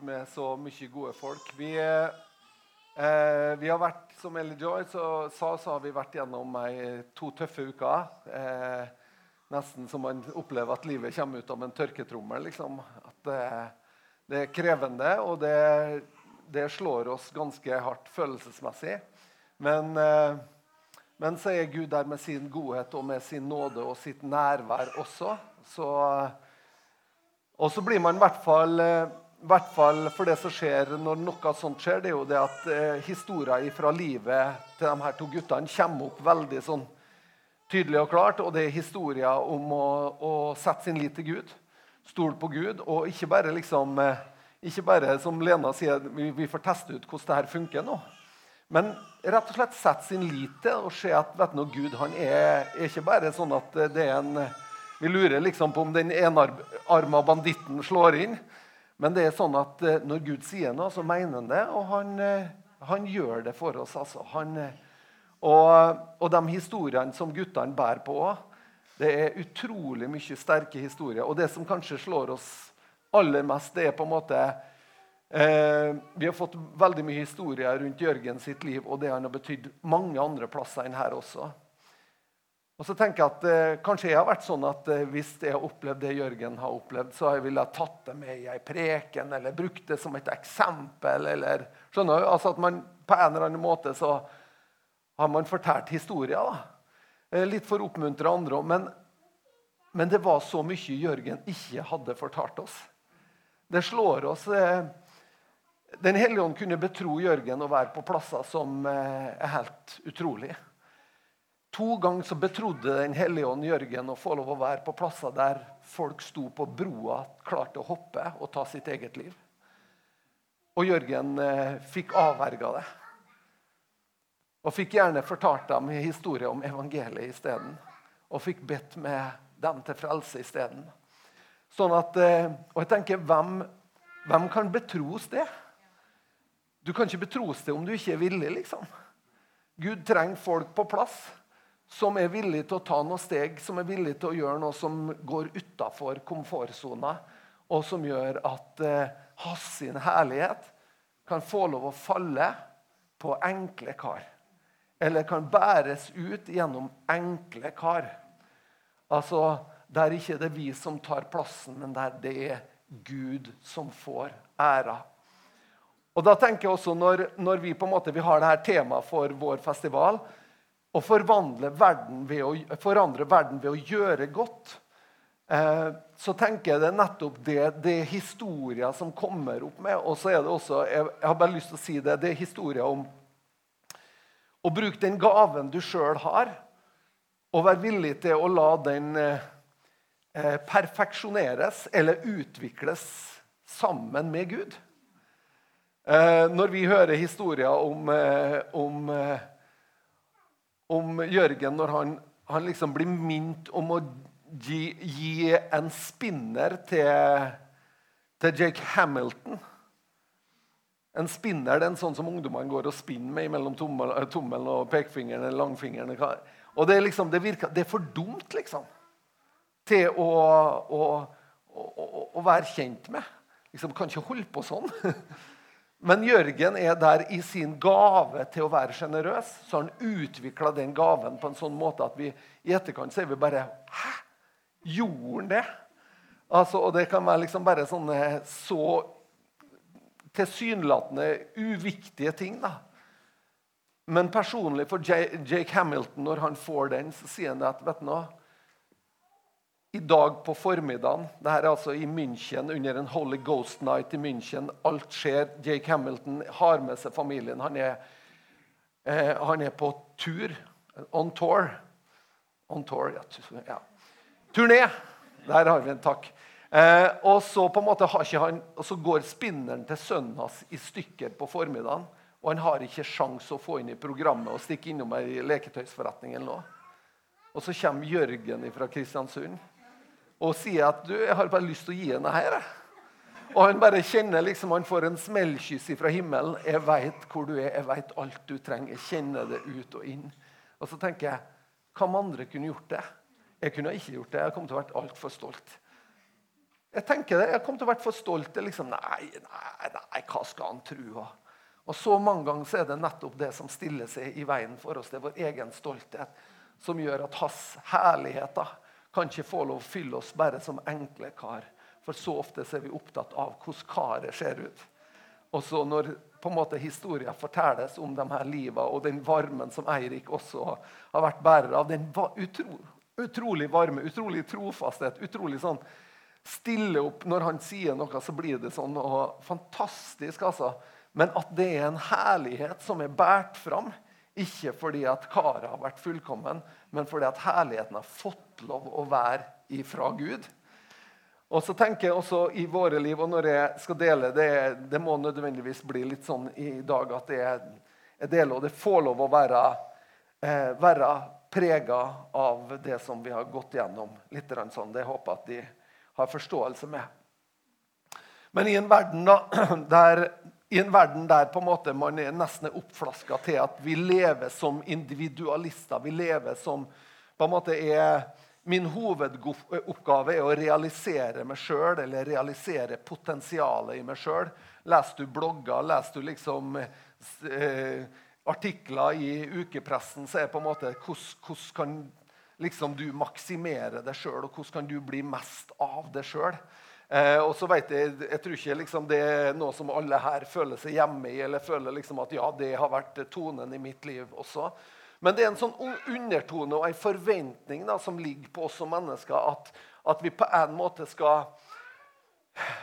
med så mye gode folk. Vi, eh, vi har vært, som Ellie Joy sa, så har vi vært gjennom ei, to tøffe uker. Eh, nesten som man opplever at livet kommer ut av en tørketrommel. Liksom. At det, det, er krevende, og det, det, slår oss ganske hardt følelsesmessig. Men, eh, men så er Gud der med sin godhet og med sin nåde og sitt nærvær også. Så, og så blir man i hvert fall eh, i hvert fall for det som skjer når noe sånt skjer, det er jo det at eh, historier fra livet til de her to guttene kommer opp veldig sånn tydelig og klart. Og det er historier om å, å sette sin lit til Gud, stole på Gud, og ikke bare liksom eh, ikke bare som Lena sier, vi, vi får teste ut hvordan det her funker nå. Men rett og slett sette sin lit til og se at vet du, Gud han er, er ikke bare sånn at det er en Vi lurer liksom på om den enarma banditten slår inn. Men det er sånn at eh, når Gud sier noe, så mener han det, og han, eh, han gjør det for oss. altså. Han, eh, og, og, de historiene som guttene bærer på, det er utrolig mye sterke historier. Og det som kanskje slår oss aller mest, det er på en måte eh, Vi har fått veldig mye historier rundt Jørgen sitt liv, og det han har betydd mange andre plasser enn her også. Og så tenker jeg at eh, Kanskje jeg har vært sånn at eh, hvis jeg har opplevd det Jørgen har opplevd, så jeg ville tatt det med i ei preken eller brukt det som et eksempel. eller skjønner du? Altså at man På en eller annen måte så har man fortalt historier. da. Eh, litt for å oppmuntre andre òg. Men, men, det var så mye Jørgen ikke hadde fortalt oss. Det slår oss. Eh, Den hellige ånd kunne betro Jørgen å være på plasser som eh, er helt utrolig. To ganger så betrodde Den hellige ånd Jørgen å få lov å være på plasser der folk sto på broa, klarte å hoppe og ta sitt eget liv. Og Jørgen eh, fikk avverga det. Og fikk gjerne fortalt dem historie om evangeliet isteden. Og fikk bedt med dem til frelse isteden. Sånn at, eh, og jeg tenker, hvem, hvem kan betros det? Du kan ikke betros det om du ikke er villig. liksom. Gud trenger folk på plass som er villig til å ta noen steg, som er villig til å gjøre noe som går utafor komfortsona, og som gjør at eh, hans sin herlighet kan få lov å falle på enkle kar. Eller kan bæres ut gjennom enkle kar. Altså der ikke det er vi som tar plassen, men der det er Gud som får æra. Og da tenker jeg også Når, når vi på en måte, vi har dette temaet for vår festival, å verden å, forandre verden ved å gjøre godt, eh, så tenker jeg det er nettopp det, det er historier som kommer opp med. Og så er det også, jeg, jeg har bare lyst til å si det, det er historier om å bruke den gaven du sjøl har, og være villig til å la den eh, eh, perfeksjoneres eller utvikles sammen med Gud. Eh, når vi hører historier om, eh, om om Jørgen når han, han liksom blir minnet om å gi, gi en spinner til, til, Jake Hamilton. En spinner det er en sånn som ungdommene går og spinner med mellom tommel, eh, tommelen og pekefingeren eller langfingeren. Og det liksom, det, virker, det er for dumt, liksom, til å, å, å, å være kjent med. Liksom, kan ikke holde på sånn. Men Jørgen er der i sin gave til å være sjenerøs. Så har han utvikla den gaven på en sånn måte at vi i etterkant så er vi bare Hæ? Gjorde han det? Altså, og det kan være liksom bare sånne så tilsynelatende uviktige ting. da. Men personlig for Jake Hamilton, når han får den, så sier han at vet du noe, i dag på formiddagen det her er altså i München, under en Holy Ghost Night i München. Alt skjer. Jake Hamilton har med seg familien. Han er, eh, han er på tur. On tour. On tour, ja. ja. Turné! Der har vi en takk. Eh, og så på en måte har ikke han, og så går spinneren til sønnen hans i stykker på formiddagen. Og han har ikke sjans å få inn i programmet og stikke innom ei leketøysforretning. eller noe. Og så kommer Jørgen fra Kristiansund og sier at du, 'Jeg har bare lyst til å gi henne her.' Og han bare kjenner liksom, han får en smellkyss fra himmelen. 'Jeg veit hvor du er, jeg veit alt du trenger.' Jeg kjenner det ut og inn. Og så tenker jeg hva om andre kunne gjort det? Jeg kunne ikke gjort det. Jeg kom til å være altfor stolt. Jeg tenker det, jeg kom til å være for stolt. Liksom, nei, nei, nei, hva skal han tro? Og så mange ganger så er det nettopp det som stiller seg i veien for oss. Det er vår egen stolthet som gjør at hans herligheter kan ikke få lov å fylle oss bare som enkle kar. For så ofte så er vi opptatt av hvordan karet ser ut. Og så når på en måte historien fortelles om de her livene og den varmen som Eirik også har vært bærer av, den utro, utrolig varme, utrolig trofasthet, utrolig sånn stille opp Når han sier noe, så blir det sånn og fantastisk. altså. Men at det er en herlighet som er båret fram. Ikke fordi at karet har vært fullkommen, men fordi at herligheten har fått lov å være ifra Gud. Og så tenker jeg også i våre liv, og når jeg skal dele det, det må nødvendigvis bli litt sånn i dag at er, jeg deler, og det får lov å være, eh, være prega av det som vi har gått gjennom. litt sånn. Det håper jeg at de har forståelse med. Men i en verden, da, der, i en verden der en måte man er nesten oppflaska til at vi lever som individualister Vi lever som på en måte er Min hovedoppgave er å realisere meg sjøl eller realisere potensialet i meg sjøl. Leser du blogger, leser du liksom eh, artikler i ukepressen, så er det på en måte hvordan, kan liksom du maksimere deg sjøl, og hvordan kan du bli mest av deg sjøl? Eh, og så vet Jeg jeg tror ikke liksom det er noe som alle her føler seg hjemme i, eller føler liksom at ja, det har vært tonen i mitt liv også. Men det er en sånn undertone og en forventning da, som ligger på oss som mennesker, at, at, vi på en måte skal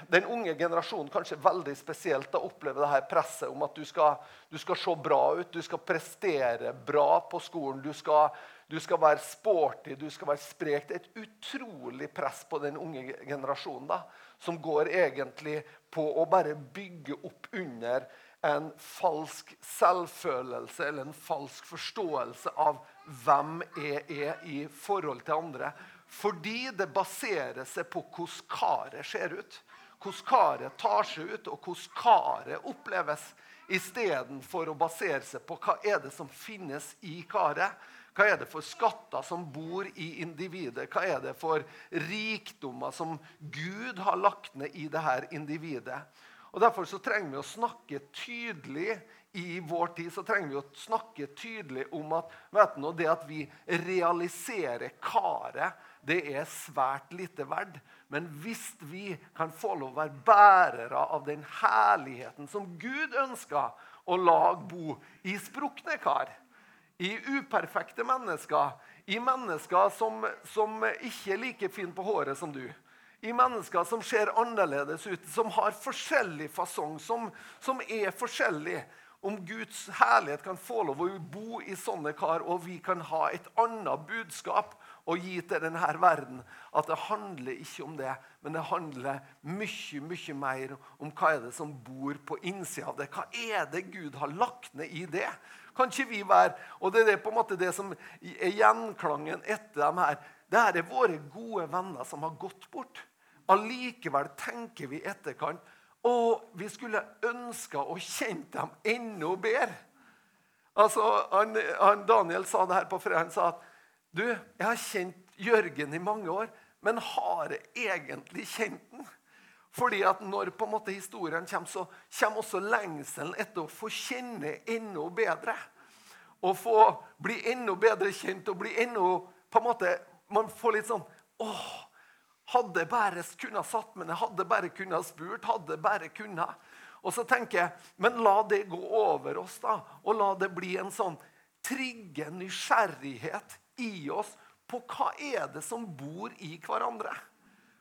Den unge generasjonen kanskje veldig spesielt da, opplever det her presset om at du skal, du skal, se bra ut, du skal prestere bra på skolen, du skal, du skal være sporty, du skal være sprek. Det er et utrolig press på den unge generasjonen da, som går egentlig på å bare bygge opp under en falsk selvfølelse eller en falsk forståelse av hvem jeg er i forhold til andre. Fordi det baserer seg på hvordan karet ser ut. Hvordan karet tar seg ut, og hvordan karet oppleves. Istedenfor å basere seg på hva er det som finnes i karet. Hva er det for skatter som bor i individet? Hva er det for rikdommer som Gud har lagt ned i dette individet? Og Derfor så trenger vi å snakke tydelig i vår tid så trenger vi å snakke tydelig om at vet du, det at vi realiserer karet, det er svært lite verdt. Men hvis vi kan få lov å være bærere av den herligheten som Gud ønsker å lage bo i sprukne kar, i uperfekte mennesker, i mennesker som, som ikke er like fine på håret som du, i mennesker som ser annerledes ut, som har forskjellig fasong, som, som er forskjellig. Om Guds herlighet kan få lov å bo i sånne kar, og vi kan ha et annet budskap å gi til denne verden. At det handler ikke om det, men det handler mye mye mer om hva er det som bor på innsida av det. Hva er det Gud har lagt ned i det? Kan ikke vi være, og Det er på en måte det som er gjenklangen etter dem her. Det er våre gode venner som har gått bort. Allikevel tenker vi i etterkant og vi skulle ønske å kjent dem enda bedre. Altså, han, han Daniel sa det her på fredag. Han sa at du, jeg har kjent Jørgen i mange år, men har jeg egentlig kjent den? Fordi at når på en måte historien kommer, så kommer også lengselen etter å få kjenne enda bedre. Å få bli enda bedre kjent og bli enda på en måte, Man får litt sånn åh, hadde bare kunnet satt meg ned, hadde bare kunnet spurt, hadde bare kunnet. Og så tenker jeg, Men la det gå over oss, da. Og la det bli en sånn trigge nysgjerrighet i oss på hva er det som bor i hverandre.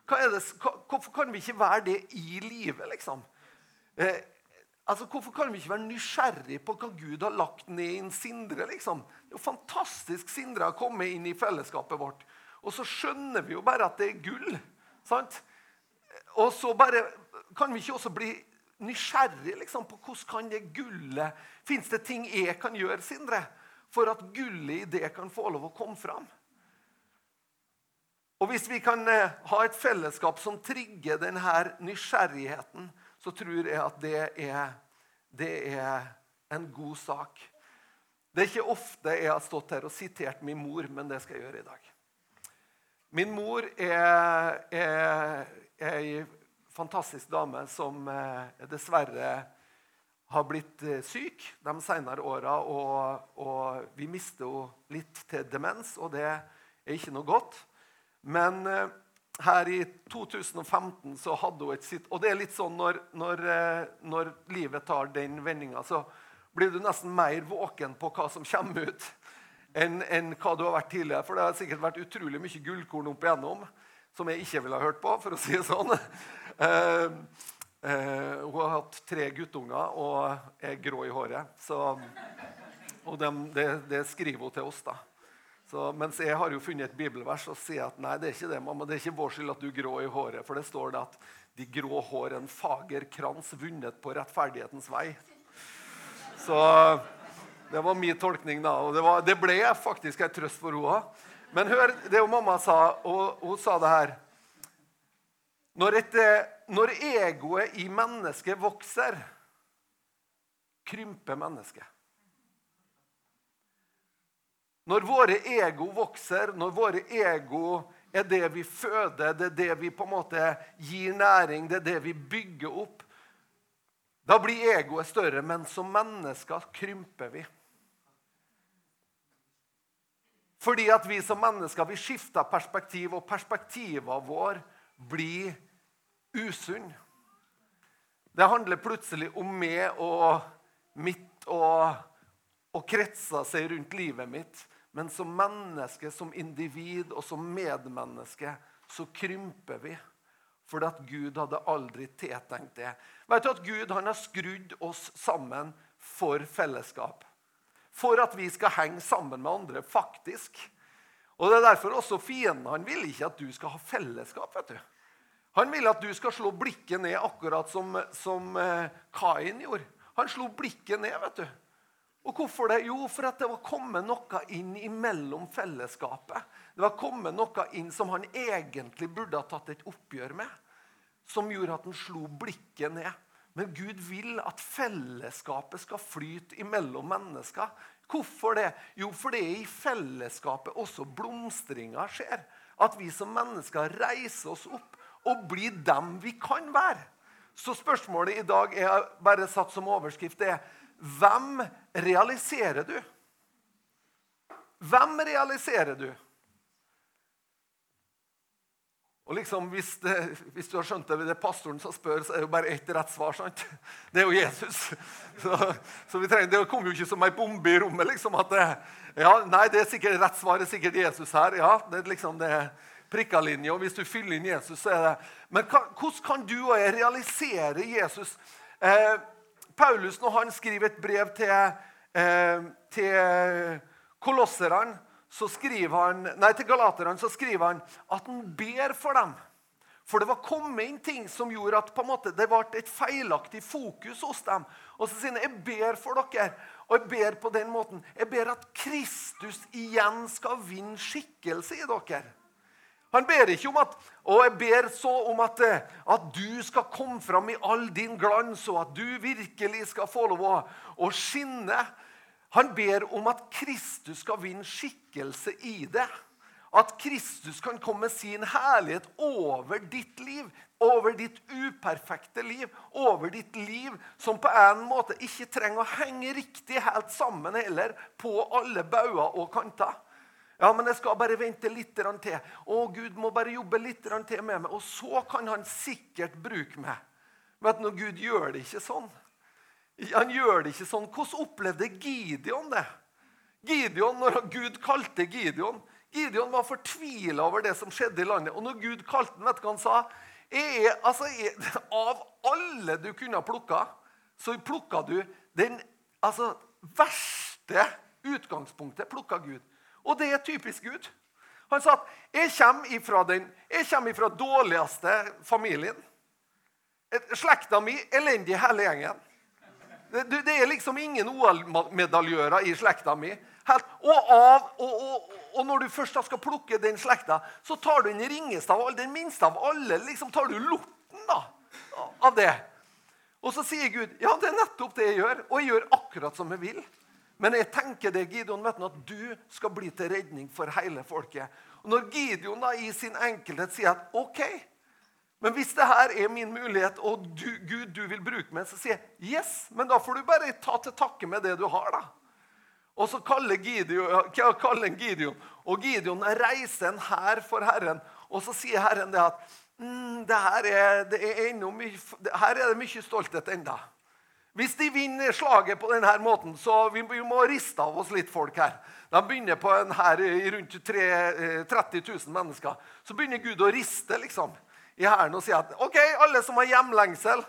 Det, hvorfor kan vi ikke være det i livet, liksom? Eh, altså, Hvorfor kan vi ikke være nysgjerrig på hva Gud har lagt ned i en Sindre? liksom? Det er jo fantastisk Sindre har kommet inn i fellesskapet vårt. Og så skjønner vi jo bare at det er gull. sant? Og så bare kan vi ikke også bli nysgjerrig liksom, på hvordan kan det gullet Fins det ting jeg kan gjøre, Sindre, for at gullet i det kan få lov å komme fram? Og Hvis vi kan eh, ha et fellesskap som trigger denne nysgjerrigheten, så tror jeg at det er, det er en god sak. Det er ikke ofte jeg har stått her og sitert min mor, men det skal jeg gjøre i dag. Min mor er, er, ei fantastisk dame som eh, dessverre har blitt eh, syk de senere åra. Og, og, vi mister henne litt til demens, og det er ikke noe godt. Men eh, her i 2015 så hadde hun et sitt Og det er litt sånn når, når, eh, når livet tar den vendinga, så blir du nesten mer våken på hva som kommer ut, enn, enn hva du har vært tidligere. For det har sikkert vært utrolig mye gullkorn opp igjennom som jeg ikke ville ha hørt på, for å si det sånn. Uh, hun har hatt tre guttunger og er grå i håret. Så, og de, det, det, skriver hun til oss, da. Så, mens jeg har jo funnet et bibelvers og sier at nei, det er ikke det, mamma, det er ikke vår skyld at du er grå i håret. For det står det at de grå hår en fager krans vunnet på rettferdighetens vei. Så det var min tolkning, da. Og det, var, det ble faktisk en trøst for henne. Men hør det jo mamma sa, og hun sa det her. Når, et, når egoet i mennesket vokser, krymper mennesket. Når våre ego vokser, når våre ego er det vi føder, det er det vi på en måte gir næring, det er det vi bygger opp, da blir egoet større. Men som mennesker krymper vi. Fordi at vi som mennesker vi skifter perspektiv, og perspektivet vår blir usunn. Det handler plutselig om meg og mitt og, og kretser seg rundt livet mitt. Men som menneske, som individ og som medmenneske så krymper vi. Fordi at Gud hadde aldri tiltenkt det. Vet du at Gud han har skrudd oss sammen for fellesskap for at vi skal henge sammen med andre, faktisk. Og Det er derfor også fienden han vil ikke at du skal ha fellesskap. vet du. Han vil at du skal slå blikket ned, akkurat som, som eh, Kain gjorde. Han slo blikket ned. vet du. Og hvorfor det? Jo, for at det var kommet noe inn imellom fellesskapet. Det var kommet noe inn som han egentlig burde ha tatt et oppgjør med. Som gjorde at han slo blikket ned. Men Gud vil at fellesskapet skal flyte imellom mennesker. Hvorfor det? Jo, for det er i fellesskapet også blomstringa skjer. At vi som mennesker reiser oss opp og bli dem vi kan være. Så spørsmålet i dag er bare satt som overskrift er hvem realiserer du? Hvem realiserer du? Og liksom, hvis, det, hvis, du har skjønt det, det er pastoren som spør, så er det jo bare ett rett svar. sant? Det er jo Jesus. Så, så trenger, Det kommer jo ikke som ei bombe i rommet. liksom, at det, ja, Nei, det er sikkert rett svar er sikkert Jesus her. ja, Det er liksom det prikkalinje, og Hvis du fyller inn Jesus, så er det Men hvordan kan du og jeg realisere Jesus? Eh, Paulus, når han skriver et brev til, eh, til kolosserne så skriver han, nei, til galaterne så skriver han at han ber for dem. For det var kommet inn ting som gjorde at måte, det ble et feilaktig fokus hos dem. Og så sier han jeg ber for dere, og jeg ber på den måten. Jeg ber at Kristus igjen skal vinne skikkelse i dere. Han ber ikke om at og jeg ber så om at, at du skal komme fram i all din glans, og at du virkelig skal få lov å, å skinne. Han ber om at Kristus skal vinne skikkelse i det. At Kristus kan komme med sin herlighet over ditt liv, over ditt uperfekte liv, over ditt liv som på en måte ikke trenger å henge riktig helt sammen heller på alle bauger og kanter. Ja, men jeg skal bare vente litt til. Å, Gud må bare jobbe litt til med meg. Og så kan han sikkert bruke meg. Vet du, Gud gjør det ikke sånn. Han gjør det ikke sånn. Hvordan opplevde Gideon det? Gideon, når Gud kalte Gideon Gideon var fortvila over det som skjedde i landet. Og når Gud kalte ham, vet du hva han sa? Jeg, altså, jeg, av alle du kunne ha plukka, så plukka du den altså, verste utgangspunktet. plukka Gud. Og det er typisk Gud. Han sa at jeg kommer ifra den jeg ifra dårligste familien. Slekta mi elendig hele gjengen. Det, det er liksom ingen OL-medaljører i slekta mi. Og, av, og, og, og, når du først skal plukke den slekta, så tar du den ringeste av alle, den minste av alle. liksom tar du lorten da, av det. Og så sier Gud ja, det er nettopp det jeg gjør, og jeg gjør akkurat som jeg vil. Men jeg tenker det, Gideon, du, at du skal bli til redning for hele folket. Og Når Gideon da i sin enkelhet sier at OK, men hvis det her er min mulighet, og du, Gud, du vil bruke meg, så sier jeg yes, men da får du bare ta til takke med det du har, da. Og så kaller Gideon, kaller Gideon og Gideon reiser en hær for Herren. Og så sier Herren det at mm, det her, er, det er mye, her er det mye stolthet enda. Hvis de vinner slaget på denne måten, så vi, vi må riste av oss litt folk her. De begynner på en her i rundt 3, 30 000 mennesker. Så begynner Gud å riste liksom, i hæren og si at OK, alle som har hjemlengsel,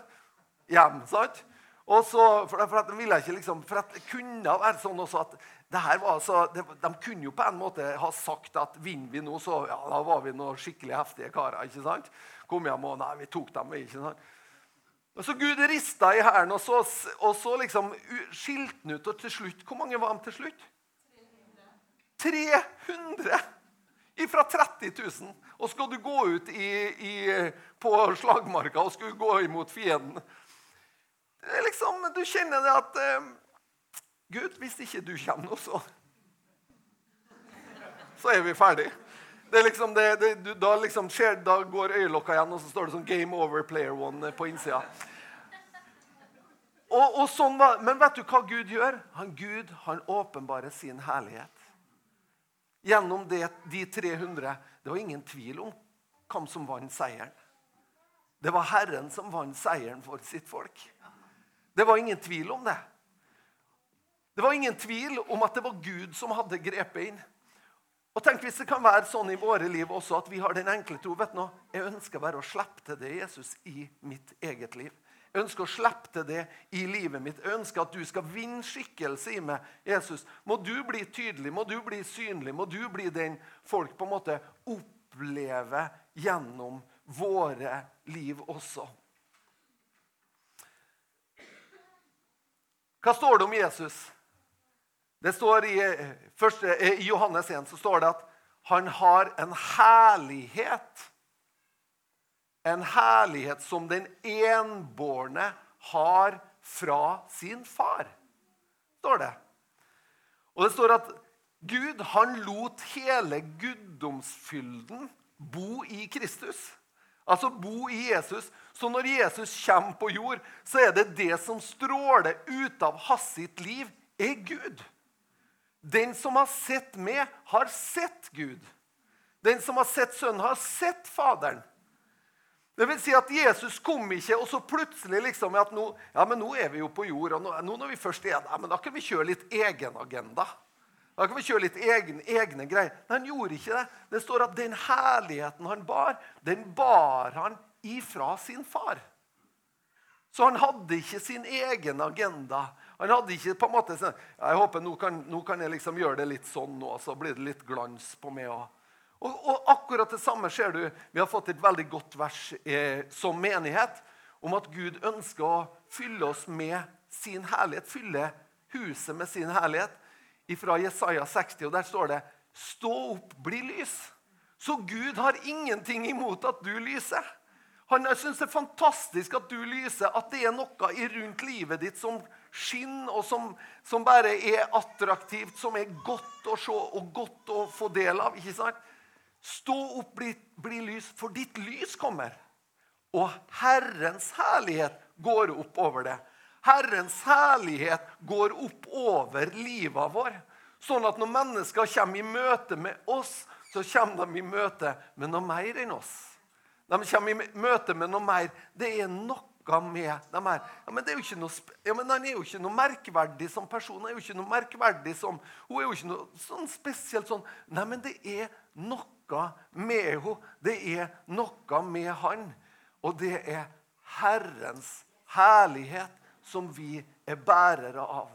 hjem. sant? Og så, for, for, at de ikke liksom, for at det kunne være sånn også at var altså, det, De kunne jo på en måte ha sagt at vinner vi nå, så ja, da var vi noen skikkelig heftige karer. ikke sant? Kom hjem og Nei, vi tok dem. ikke sant? Og Så Gud rista i hæren, og, så, og så liksom skilte han ut. Og til slutt Hvor mange var de til slutt? 300! 300 Fra 30 000. Og skal du gå ut i, i, på slagmarka og skulle gå imot fienden liksom, Du kjenner det at eh, Gud, hvis ikke du kommer nå, så Så er vi ferdig. Liksom det, det, da, liksom skjer, da går øyelokka igjen, og så står det sånn 'Game over player one' på innsida. Og, og sånn var, men vet du hva Gud gjør? Han, Gud han åpenbarer sin herlighet. Gjennom det, de 300 Det var ingen tvil om hvem som vant seieren. Det var Herren som vant seieren for sitt folk. Det var ingen tvil om det. Det var ingen tvil om at det var Gud som hadde grepet inn. Og tenk hvis det kan være sånn i våre liv også at vi har den enkle tro. vet du noe? Jeg ønsker bare å slippe til det Jesus i mitt eget liv. Jeg ønsker å slippe til det i livet mitt. Jeg ønsker at du skal vinne skikkelse i meg. Jesus, må du bli tydelig, må du bli synlig, må du bli den folk på en måte opplever gjennom våre liv også. Hva står det om Jesus? Det står i, eh, første, eh, I Johannes 1 så står det at han har en herlighet. En herlighet som den enbårne har fra sin far, står det. Og det står at Gud han lot hele guddomsfylden bo i Kristus. Altså bo i Jesus. Så når Jesus kommer på jord, så er det det som stråler ut av hans sitt liv, er Gud. Den som har sett meg, har sett Gud. Den som har sett Sønnen, har sett Faderen. Det vil si at Jesus kom ikke, og så plutselig liksom at nå, ja, men nå er vi jo på jord. og nå, nå når vi først er der, men Da kan vi kjøre litt egen agenda. Da kan vi kjøre litt egen, egne greier. Men han gjorde ikke det. Det står at den herligheten han bar, den bar han ifra sin far. Så han hadde ikke sin egen agenda. Han hadde ikke på en måte sånn Jeg håper nå kan, nå kan jeg liksom gjøre det litt sånn nå, så blir det litt glans på meg Og, Og, og, akkurat det samme ser du. Vi har fått et veldig godt vers eh, som menighet om at Gud ønsker å fylle oss med sin herlighet. Fylle huset med sin herlighet. Fra Jesaja 60, og der står det 'Stå opp, bli lys'. Så Gud har ingenting imot at du lyser. Han syns det er fantastisk at du lyser, at det er noe rundt livet ditt som skinner, og som, som, bare er attraktivt, som er godt å se og godt å få del av. ikke sant? Stå opp, bli, bli lys, for ditt lys kommer. Og Herrens herlighet går opp over det. Herrens herlighet går opp over livet vår. Sånn at når mennesker kommer i møte med oss, så kommer de i møte med noe mer enn oss. De kommer i møte med noe mer. Det er noe med dem her. Ja, men, noe, ja, men Han er jo ikke noe merkverdig som person. Han er jo ikke noe merkverdig som, Hun er jo ikke noe sånn spesielt sånn Nei, men det er noe med henne. Det er noe med han. Og det er Herrens herlighet som vi er bærere av.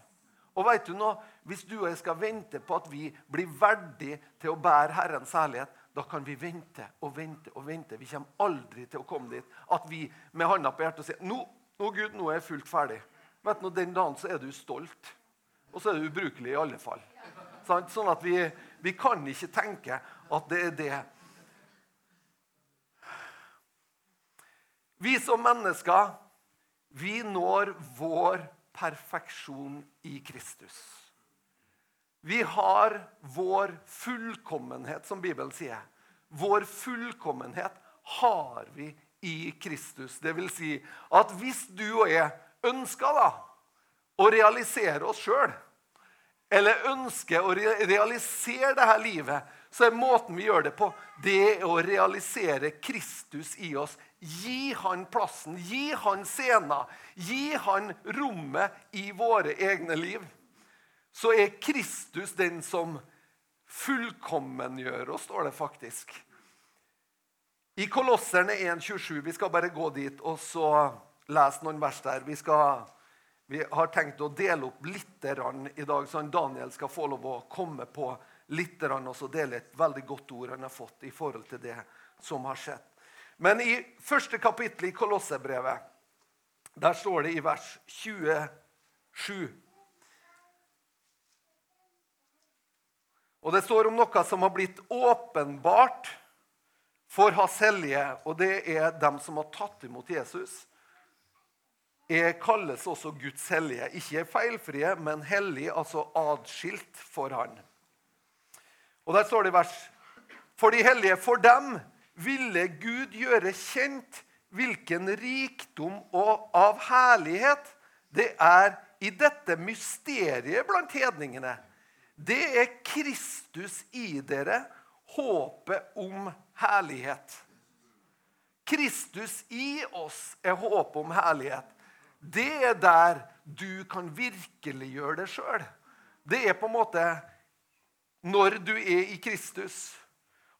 Og vet du nå, Hvis du og jeg skal vente på at vi blir verdig til å bære Herrens herlighet, da kan vi vente og vente og vente. Vi kommer aldri til å komme dit at vi med handa på hjertet sier nå, nå, Gud, nå er jeg fullt ferdig. Vet du, Den dagen så er du stolt, og så er du ubrukelig i alle fall. Sånn at vi, vi kan ikke tenke at det er det. Vi som mennesker, vi når vår perfeksjon i Kristus. Vi har vår fullkommenhet, som Bibelen sier. Vår fullkommenhet har vi i Kristus. Det vil si at hvis du og jeg ønsker da, å realisere oss sjøl, eller ønsker å realisere dette livet, så er måten vi gjør det på, det å realisere Kristus i oss. Gi han plassen, gi han scenen, gi han rommet i våre egne liv. Så er Kristus den som fullkommengjør oss, står det faktisk. I Kolosserne 1,27 Vi skal bare gå dit og så lese noen vers der. Vi, skal, vi har tenkt å dele opp litt i dag, så Daniel skal få lov å komme på litt og så dele et veldig godt ord han har fått i forhold til det som har skjedd. Men i første kapittel i Kolossebrevet, der står det i vers 27 Og det står om noe som har blitt åpenbart for hans hellige, og det er dem som har tatt imot Jesus, er, kalles også Guds hellige. Ikke feilfrie, men hellig, altså adskilt for han. Og Der står det i vers For de hellige, for dem ville Gud gjøre kjent hvilken rikdom og av herlighet det er i dette mysteriet blant hedningene. Det er Kristus i dere, håpet om herlighet. Kristus i oss er håpet om herlighet. Det er der du kan virkeliggjøre det sjøl. Det er på en måte når du er i Kristus.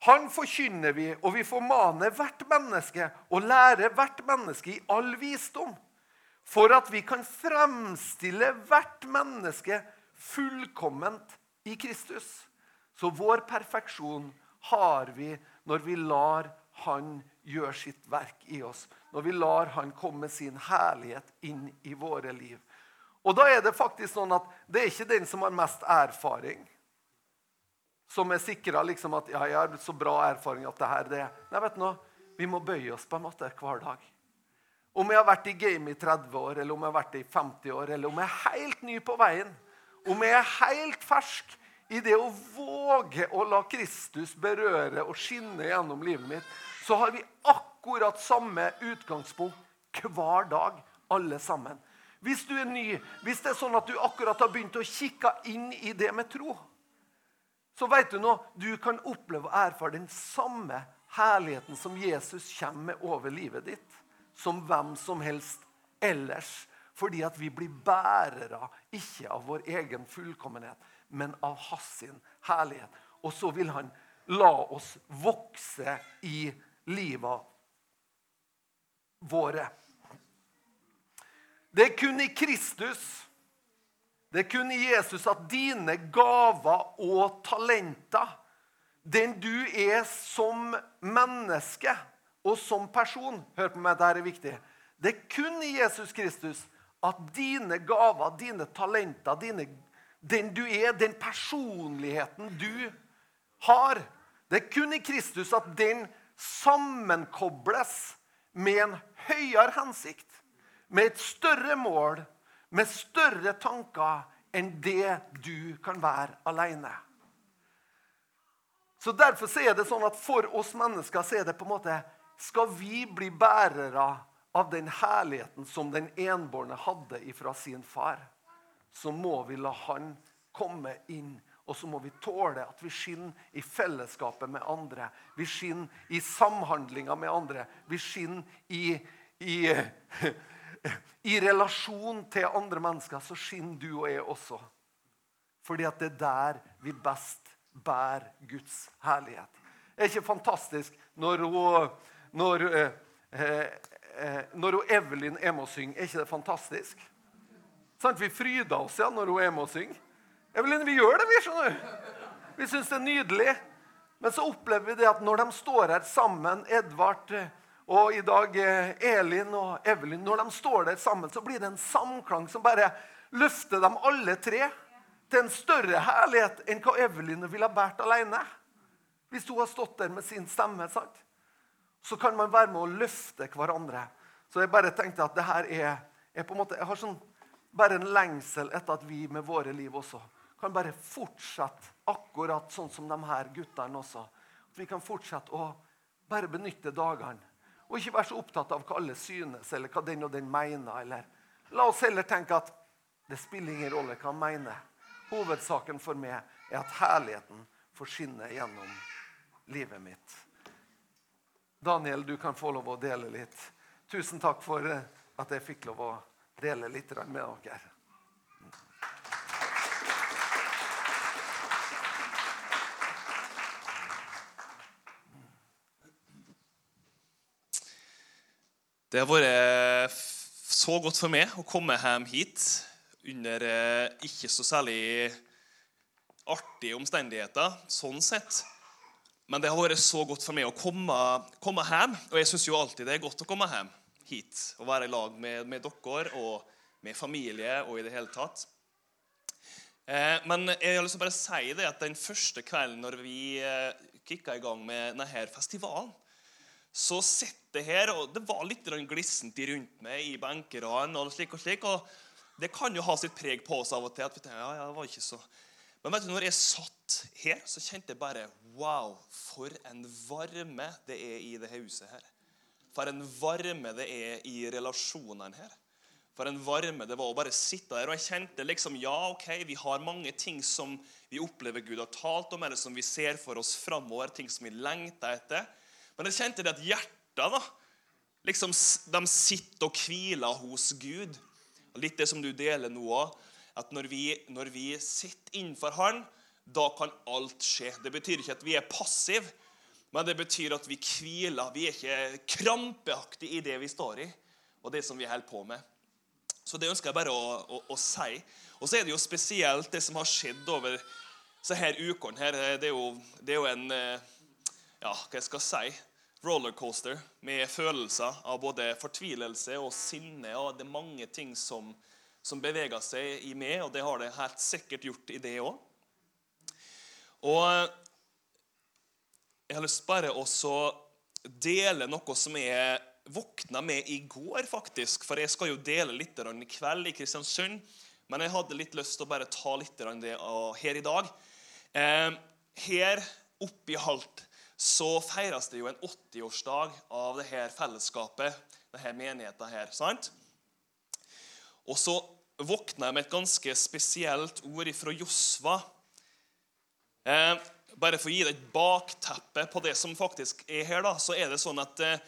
Han forkynner vi, og vi formaner hvert menneske og lærer hvert menneske i all visdom. For at vi kan fremstille hvert menneske fullkomment i Kristus. Så vår perfeksjon har vi når vi lar Han gjøre sitt verk i oss. Når vi lar Han komme sin herlighet inn i våre liv. Og da er det faktisk sånn at det er ikke den som har mest erfaring, som er sikra liksom at ja, jeg har så bra erfaring at det her det er'. Nei, vet du noe? Vi må bøye oss på en måte hver dag. Om jeg har vært i game i 30 år, eller om jeg har vært i 50 år, eller om jeg er helt ny på veien, om jeg er helt fersk, i det å våge å la Kristus berøre og skinne gjennom livet mitt, så har vi akkurat samme utgangspunkt hver dag, alle sammen. Hvis du er ny, hvis det er sånn at du akkurat har begynt å kikke inn i det med tro, så vet du nå, du kan oppleve og erfare den samme herligheten som Jesus kommer med over livet ditt, som hvem som helst ellers. Fordi at vi blir bærere, ikke av vår egen fullkommenhet, men av hans sin herlighet. Og så vil han la oss vokse i livet våre. Det er kun i Kristus, det er kun i Jesus at dine gaver og talenter, den du er som menneske og som person Hør på meg, dette er viktig. Det er kun i Jesus Kristus at dine gaver, dine talenter, dine den du er, den personligheten du har. Det er kun i Kristus at den sammenkobles med en høyere hensikt, med et større mål, med større tanker enn det du kan være alene. Så Derfor er det sånn at for oss mennesker så er det på en måte Skal vi bli bærere av den herligheten som den enbårne hadde ifra sin far? så må vi la Han komme inn. Og så må vi tåle at vi skinner i fellesskapet med andre. Vi skinner i samhandlinga med andre. Vi skinner i, i, i relasjon til andre mennesker. Så skinner du og jeg også. Fordi at det er der vi best bærer Guds herlighet. Det er ikke fantastisk når når, eh, eh, når hun Evelyn er med og synger? Er ikke det fantastisk? Sånn, vi fryder oss ja, når hun er med og synger. Evelyn, vi gjør det, vi. skjønner. Vi syns det er nydelig. Men så opplever vi det at når de står her sammen, Edvard eh, og i dag eh, Elin og Evelyn Når de står der sammen, så blir det en samklang som bare løfter dem alle tre til en større herlighet enn hva Evelyn ville ha båret alene. Hvis hun har stått der med sin stemme. sant? Så kan man være med å løfte hverandre. Så jeg bare tenkte at det her er, er på en måte, Jeg har sånn bare en lengsel etter at vi med våre liv også kan bare fortsette akkurat sånn som de her guttene også. At vi kan fortsette å bare benytte dagene. Og ikke være så opptatt av hva alle synes, eller hva den og den mener. Eller. La oss heller tenke at det spiller ingen rolle hva han mener. Hovedsaken for meg er at herligheten får skinne gjennom livet mitt. Daniel, du kan få lov å dele litt. Tusen takk for at jeg fikk lov å dele litt med dere. Det har vært så godt for meg å komme hjem hit under eh, ikke så særlig artige omstendigheter, sånn sett. Men det har vært så godt for meg å komme, komme hjem. Og jeg syns jo alltid det er godt å komme hjem hit og være i lag med, med dere og med familie og i det hele tatt. Eh, men jeg har lyst til å bare si det at den første kvelden når vi eh, kicka i gang med denne festivalen, så sitter jeg her, og det var litt glissent rundt meg i benkeradene og slik og slik, og Det kan jo ha sitt preg på oss av og til. at vi tenker, ja, ja, det var ikke så... Men vet du, når jeg satt her, så kjente jeg bare Wow, for en varme det er i dette huset her. For en varme det er i relasjonene her. For en varme det var å bare sitte der. Og jeg kjente liksom Ja, ok, vi har mange ting som vi opplever Gud har talt om, eller som vi ser for oss framover, ting som vi lengter etter. Men jeg kjente det at hjertet da, liksom, de sitter og hviler hos Gud. Litt det som du deler nå òg. At når vi, når vi sitter innenfor Han, da kan alt skje. Det betyr ikke at vi er passive, men det betyr at vi hviler. Vi er ikke krampeaktige i det vi står i, og det som vi holder på med. Så det ønsker jeg bare å, å, å si. Og så er det jo spesielt det som har skjedd over så her ukene. her. Det er jo, det er jo en eh, ja, hva jeg skal si, rollercoaster med følelser av både fortvilelse og sinne. og Det er mange ting som, som beveger seg i meg, og det har det helt sikkert gjort i det òg. Og jeg har lyst bare å dele noe som jeg våkna med i går, faktisk. For jeg skal jo dele litt i kveld i Kristiansund. Men jeg hadde litt lyst til å bare ta litt det her i dag. Her her oppi alt så feires det jo en 80-årsdag av det her fellesskapet, denne menigheten her. sant? Og så våkna jeg med et ganske spesielt ord fra Josva. Eh, bare for å gi deg et bakteppe på det som faktisk er her, da, så er det sånn at eh,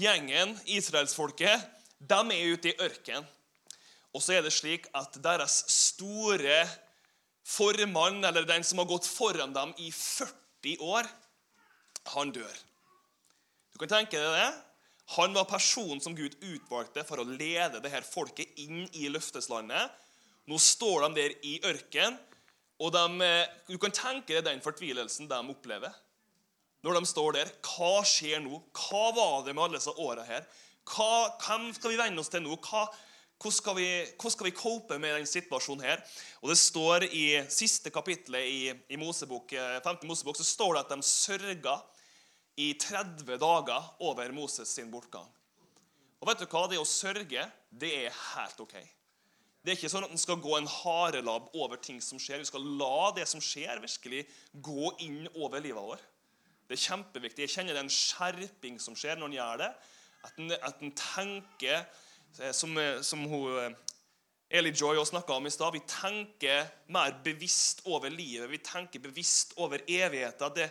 gjengen, israelsfolket, de er ute i ørkenen. Og så er det slik at deres store formann, eller den som har gått foran dem i 40 år han dør. Du kan tenke deg det. Han var personen som Gud utvalgte for å lede det her folket inn i løfteslandet. Nå står de der i ørken, og de, eh, du kan tenke deg den fortvilelsen de opplever. Når de står der. Hva skjer nå? Hva var det med alle disse åra her? Hva, hvem skal vi venne oss til nå? Hva, hvordan skal, vi, cope med den situasjonen her? Og Det står i siste kapittelet i, i Mosebok, 5. Eh, Mosebok så står det at de sørga i 30 dager over Moses sin bortgang. Og vet du hva? Det å sørge, det er helt ok. Det er ikke sånn at en skal gå en harelabb over ting som skjer. Vi skal la det som skjer, virkelig gå inn over livet vårt. Det er kjempeviktig. Jeg kjenner det er en skjerping som skjer når en gjør det. At en, tenker, eh, som, eh, som hun, eh, Eli Joy snakka om i stad, vi tenker mer bevisst over livet. Vi tenker bevisst over evigheten. Det,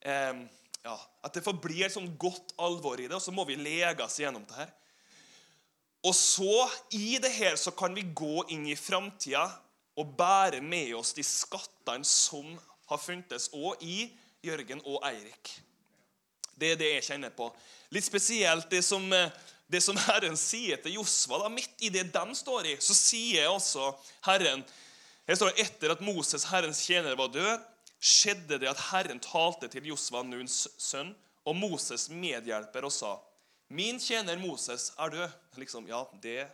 eh, ja, at det forblir et sånn godt alvor i det, og så må vi leges gjennom det her. Og så, i det her, så kan vi gå inn i framtida og bære med oss de skattene som har funtes òg i Jørgen og Eirik. Det er det jeg kjenner på. Litt spesielt det som, det som Herren sier til Josva. Midt i det de står i, så sier også Herren Her står det etter at Moses, Herrens tjener, var død, skjedde det at Herren talte til Josva, Nuns sønn, og Moses' medhjelper og sa, 'Min tjener Moses er død.' Liksom, Ja, det,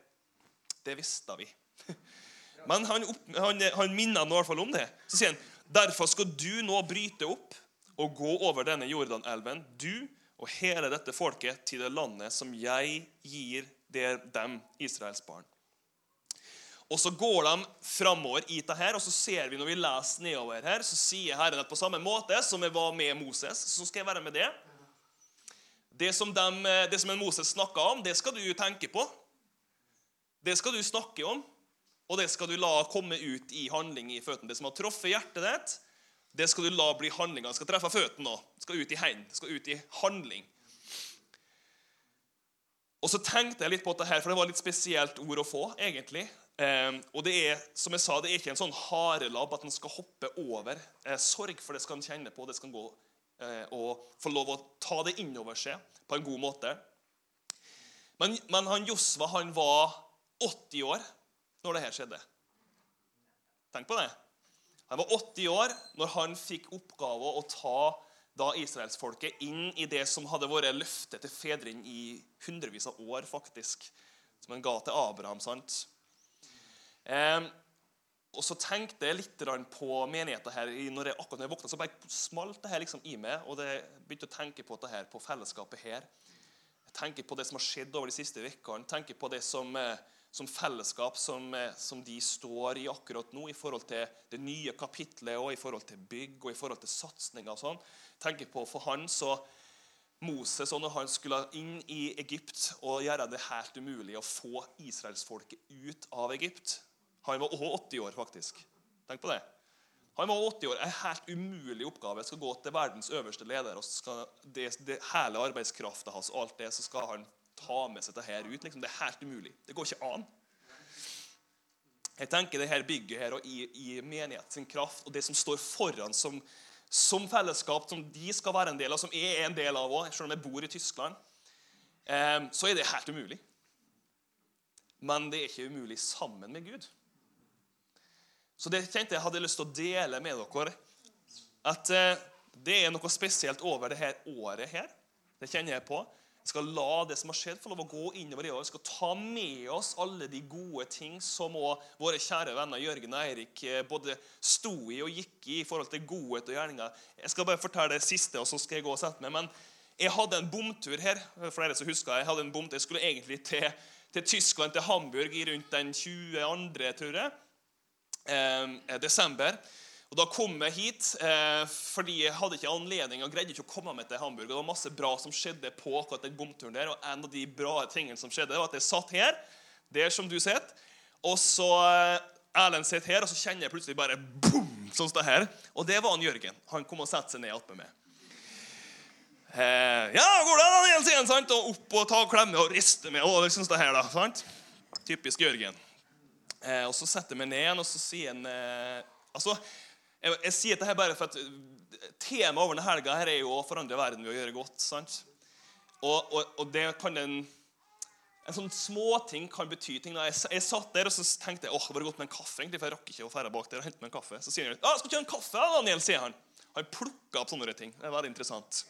det visste vi. Men han, han, han minner i hvert fall om det. Så sier han, 'Derfor skal du nå bryte opp og gå over denne Jordanelven, du og hele dette folket, til det landet som jeg gir dem, Israels barn.' Og så går de framover i det her, og så ser vi når vi leser nedover her, så sier Herren at på samme måte som jeg var med Moses, så skal jeg være med det. Det som, de, det som en Moses snakka om, det skal du tenke på. Det skal du snakke om, og det skal du la komme ut i handling i føttene. Det som har truffet hjertet ditt, det skal du la bli handlinga. Det skal treffe føttene òg. Skal ut i hendene. Skal ut i handling. Og så tenkte jeg litt på dette for det var litt spesielt ord å få, egentlig. Eh, og det er som jeg sa, det er ikke en sånn harelabb at en skal hoppe over eh, sorg, for det skal en kjenne på. det skal en gå eh, Og få lov å ta det inn over seg på en god måte. Men, men han Josva han var 80 år når det her skjedde. Tenk på det. Han var 80 år når han fikk oppgave å ta da israelsfolket inn i det som hadde vært løftet til fedrene i hundrevis av år, faktisk. Som han ga til Abraham. sant? Eh, og så tenkte jeg litt på menigheten her. Når jeg, akkurat når jeg våkna, så bare smalt det her liksom i meg. Og jeg begynte å tenke på det her, på fellesskapet her. Jeg tenker på det som har skjedd over de siste ukene. tenker på det som, eh, som fellesskap som, eh, som, de står i akkurat nå, i forhold til det nye kapitlet, og i forhold til bygg og i forhold til satsinger og sånn tenker på for han så Moses og når han skulle inn i Egypt og gjøre det helt umulig å få israelsfolket ut av Egypt Han var også 80 år, faktisk. Tenk på det. Han var 80 år. En helt umulig oppgave. Jeg Skal gå til verdens øverste leder, og skal det, det hele arbeidskrafta hans alt det, så skal han ta med seg dette ut. Liksom. Det er helt umulig. Det går ikke an. Jeg tenker det her bygget her og i, i menighet sin kraft og det som står foran som som fellesskap som de skal være en del av, som jeg er en del av òg, selv om jeg bor i Tyskland, eh, så er det helt umulig. Men det er ikke umulig sammen med Gud. Så det tenkte jeg hadde lyst til å dele med dere. At eh, det er noe spesielt over det her året her. Det kjenner jeg på. Vi skal la det som har skjedd, få lov å gå innover i år. Vi skal ta med oss alle de gode ting som våre kjære venner Jørgen og Eirik eh, både sto i og gikk i i forhold til godhet og gjerninger. Jeg skal bare fortelle det siste, og så skal jeg gå og sette meg. Men jeg hadde en bomtur her. Flere som husker, Jeg hadde en bomtur. Jeg skulle egentlig til, til Tyskland, til Hamburg, i rundt den 22., tror jeg, eh, desember. Og Da kom jeg hit eh, fordi jeg hadde ikke anledning og greide ikke å komme meg til Hamburg. og Det var masse bra som skjedde på akkurat den bomturen der. Og en av de bra tingene som skjedde, var at jeg satt her, der som du sitter. Og så eh, Erlend sitter her, og så kjenner jeg plutselig bare boom, sånn som det her. Og det var han Jørgen. Han kom og satte seg ned attmed meg. Eh, ja, går det, Daniel, sier han, sant? Og opp og ta og klemme og riste med. Og liksom det her da, sant? Typisk Jørgen. Eh, og så setter meg ned igjen, og så sier han eh, altså, jeg, jeg sier dette bare for at Temaet over denne helga her er jo å forandre verden ved å gjøre godt. sant? Og, og, og det kan en, en sånn småting kan bety ting. Jeg, jeg, satt der og så tenkte jeg, åh, det var godt med en kaffe. egentlig, for jeg rakk ikke å fære bak der og hente meg en kaffe. Så sier han ah, 'Skal ikke ha en kaffe, Daniel?' sier han. Han plukka opp sånne ting. Det er veldig interessant.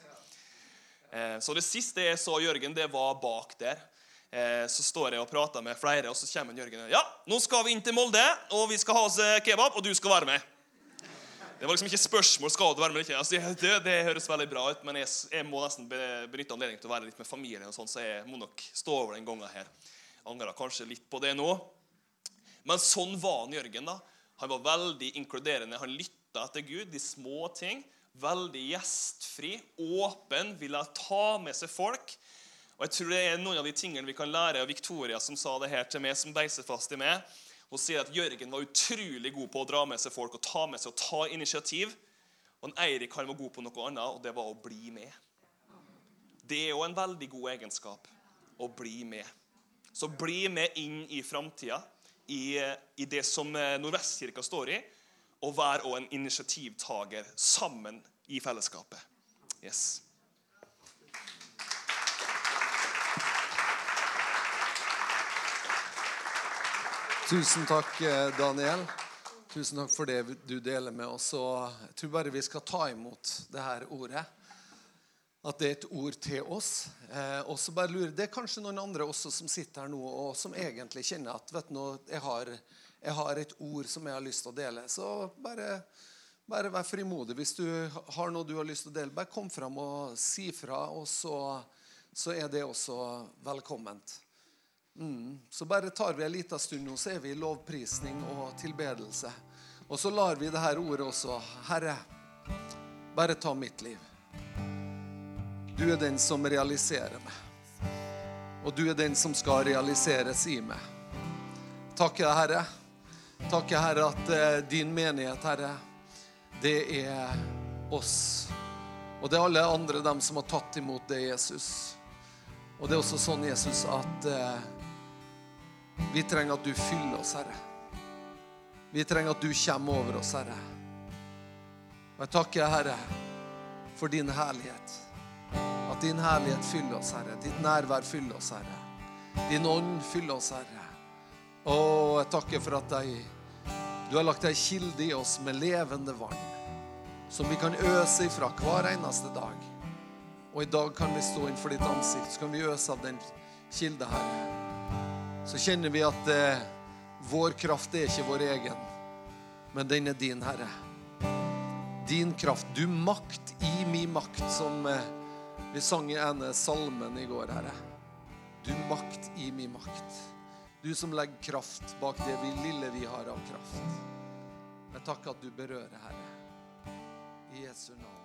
Eh, så det siste jeg så Jørgen, det var bak der. Eh, så står jeg og prater med flere, og så kommer Jørgen. og 'Ja, nå skal vi inn til Molde, og vi skal ha oss eh, kebab, og du skal være med.' Det var liksom ikke spørsmål skal du være med eller ikke. Altså, det, det, høres veldig bra ut, men jeg, jeg må nesten benytte anledningen til å være litt med familien, og sånn, så jeg må nok stå over den gangen her. Angrer kanskje litt på det nå. Men sånn var han Jørgen. da. Han var veldig inkluderende. Han lytta etter Gud, de små ting. Veldig gjestfri, åpen, ville ta med seg folk. Og jeg tror det er noen av de tingene vi kan lære av Victoria, som sa det her til meg, som beiser fast i meg. Hun sier at Jørgen var utrolig god på å dra med seg folk og ta med seg og ta initiativ. Og Eirik han var god på noe annet, og det var å bli med. Det er jo en veldig god egenskap å bli med. Så bli med inn i framtida, i, i, det som eh, Nordvestkirka står i, og vær òg en initiativtaker sammen i fellesskapet. Yes. Tusen takk, eh, Daniel. Tusen takk for det du deler med oss. Og jeg tror bare vi skal ta imot det her ordet. At det er et ord til oss. Eh, og så bare lurer, Det er kanskje noen andre også som sitter her nå og som egentlig kjenner at vet du, jeg, har, jeg har et ord som jeg har lyst til å dele. Så bare, bare vær frimodig. Hvis du har noe du har lyst til å dele, bare kom fram og si fra. Og så, så er det også velkomment. Så bare tar vi en liten stund nå, så er vi i lovprisning og tilbedelse. Og så lar vi det her ordet også. Herre, bare ta mitt liv. Du er den som realiserer meg. Og du er den som skal realiseres i meg. Deg, Herre. Takker, Herre, at eh, din menighet, Herre, det er oss. Og det er alle andre dem som har tatt imot det, Jesus. Og det er også sånn, Jesus, at eh, vi trenger at du fyller oss, Herre. Vi trenger at du kommer over oss, Herre. Og jeg takker Herre, for din herlighet. At din herlighet fyller oss, Herre. Ditt nærvær fyller oss, Herre. Din ånd fyller oss, Herre. Og jeg takker for at deg, du har lagt ei kilde i oss med levende vann, som vi kan øse ifra hver eneste dag. Og i dag kan vi stå innenfor ditt ansikt, så kan vi øse av den kilde, Herre. Så kjenner vi at eh, vår kraft er ikke vår egen, men den er din, Herre. Din kraft. Du makt i min makt, som eh, vi sang i ene salmen i går, Herre. Du makt i min makt. Du som legger kraft bak det vi, lille vi har av kraft. Jeg takker at du berører, Herre. I Jesu navn.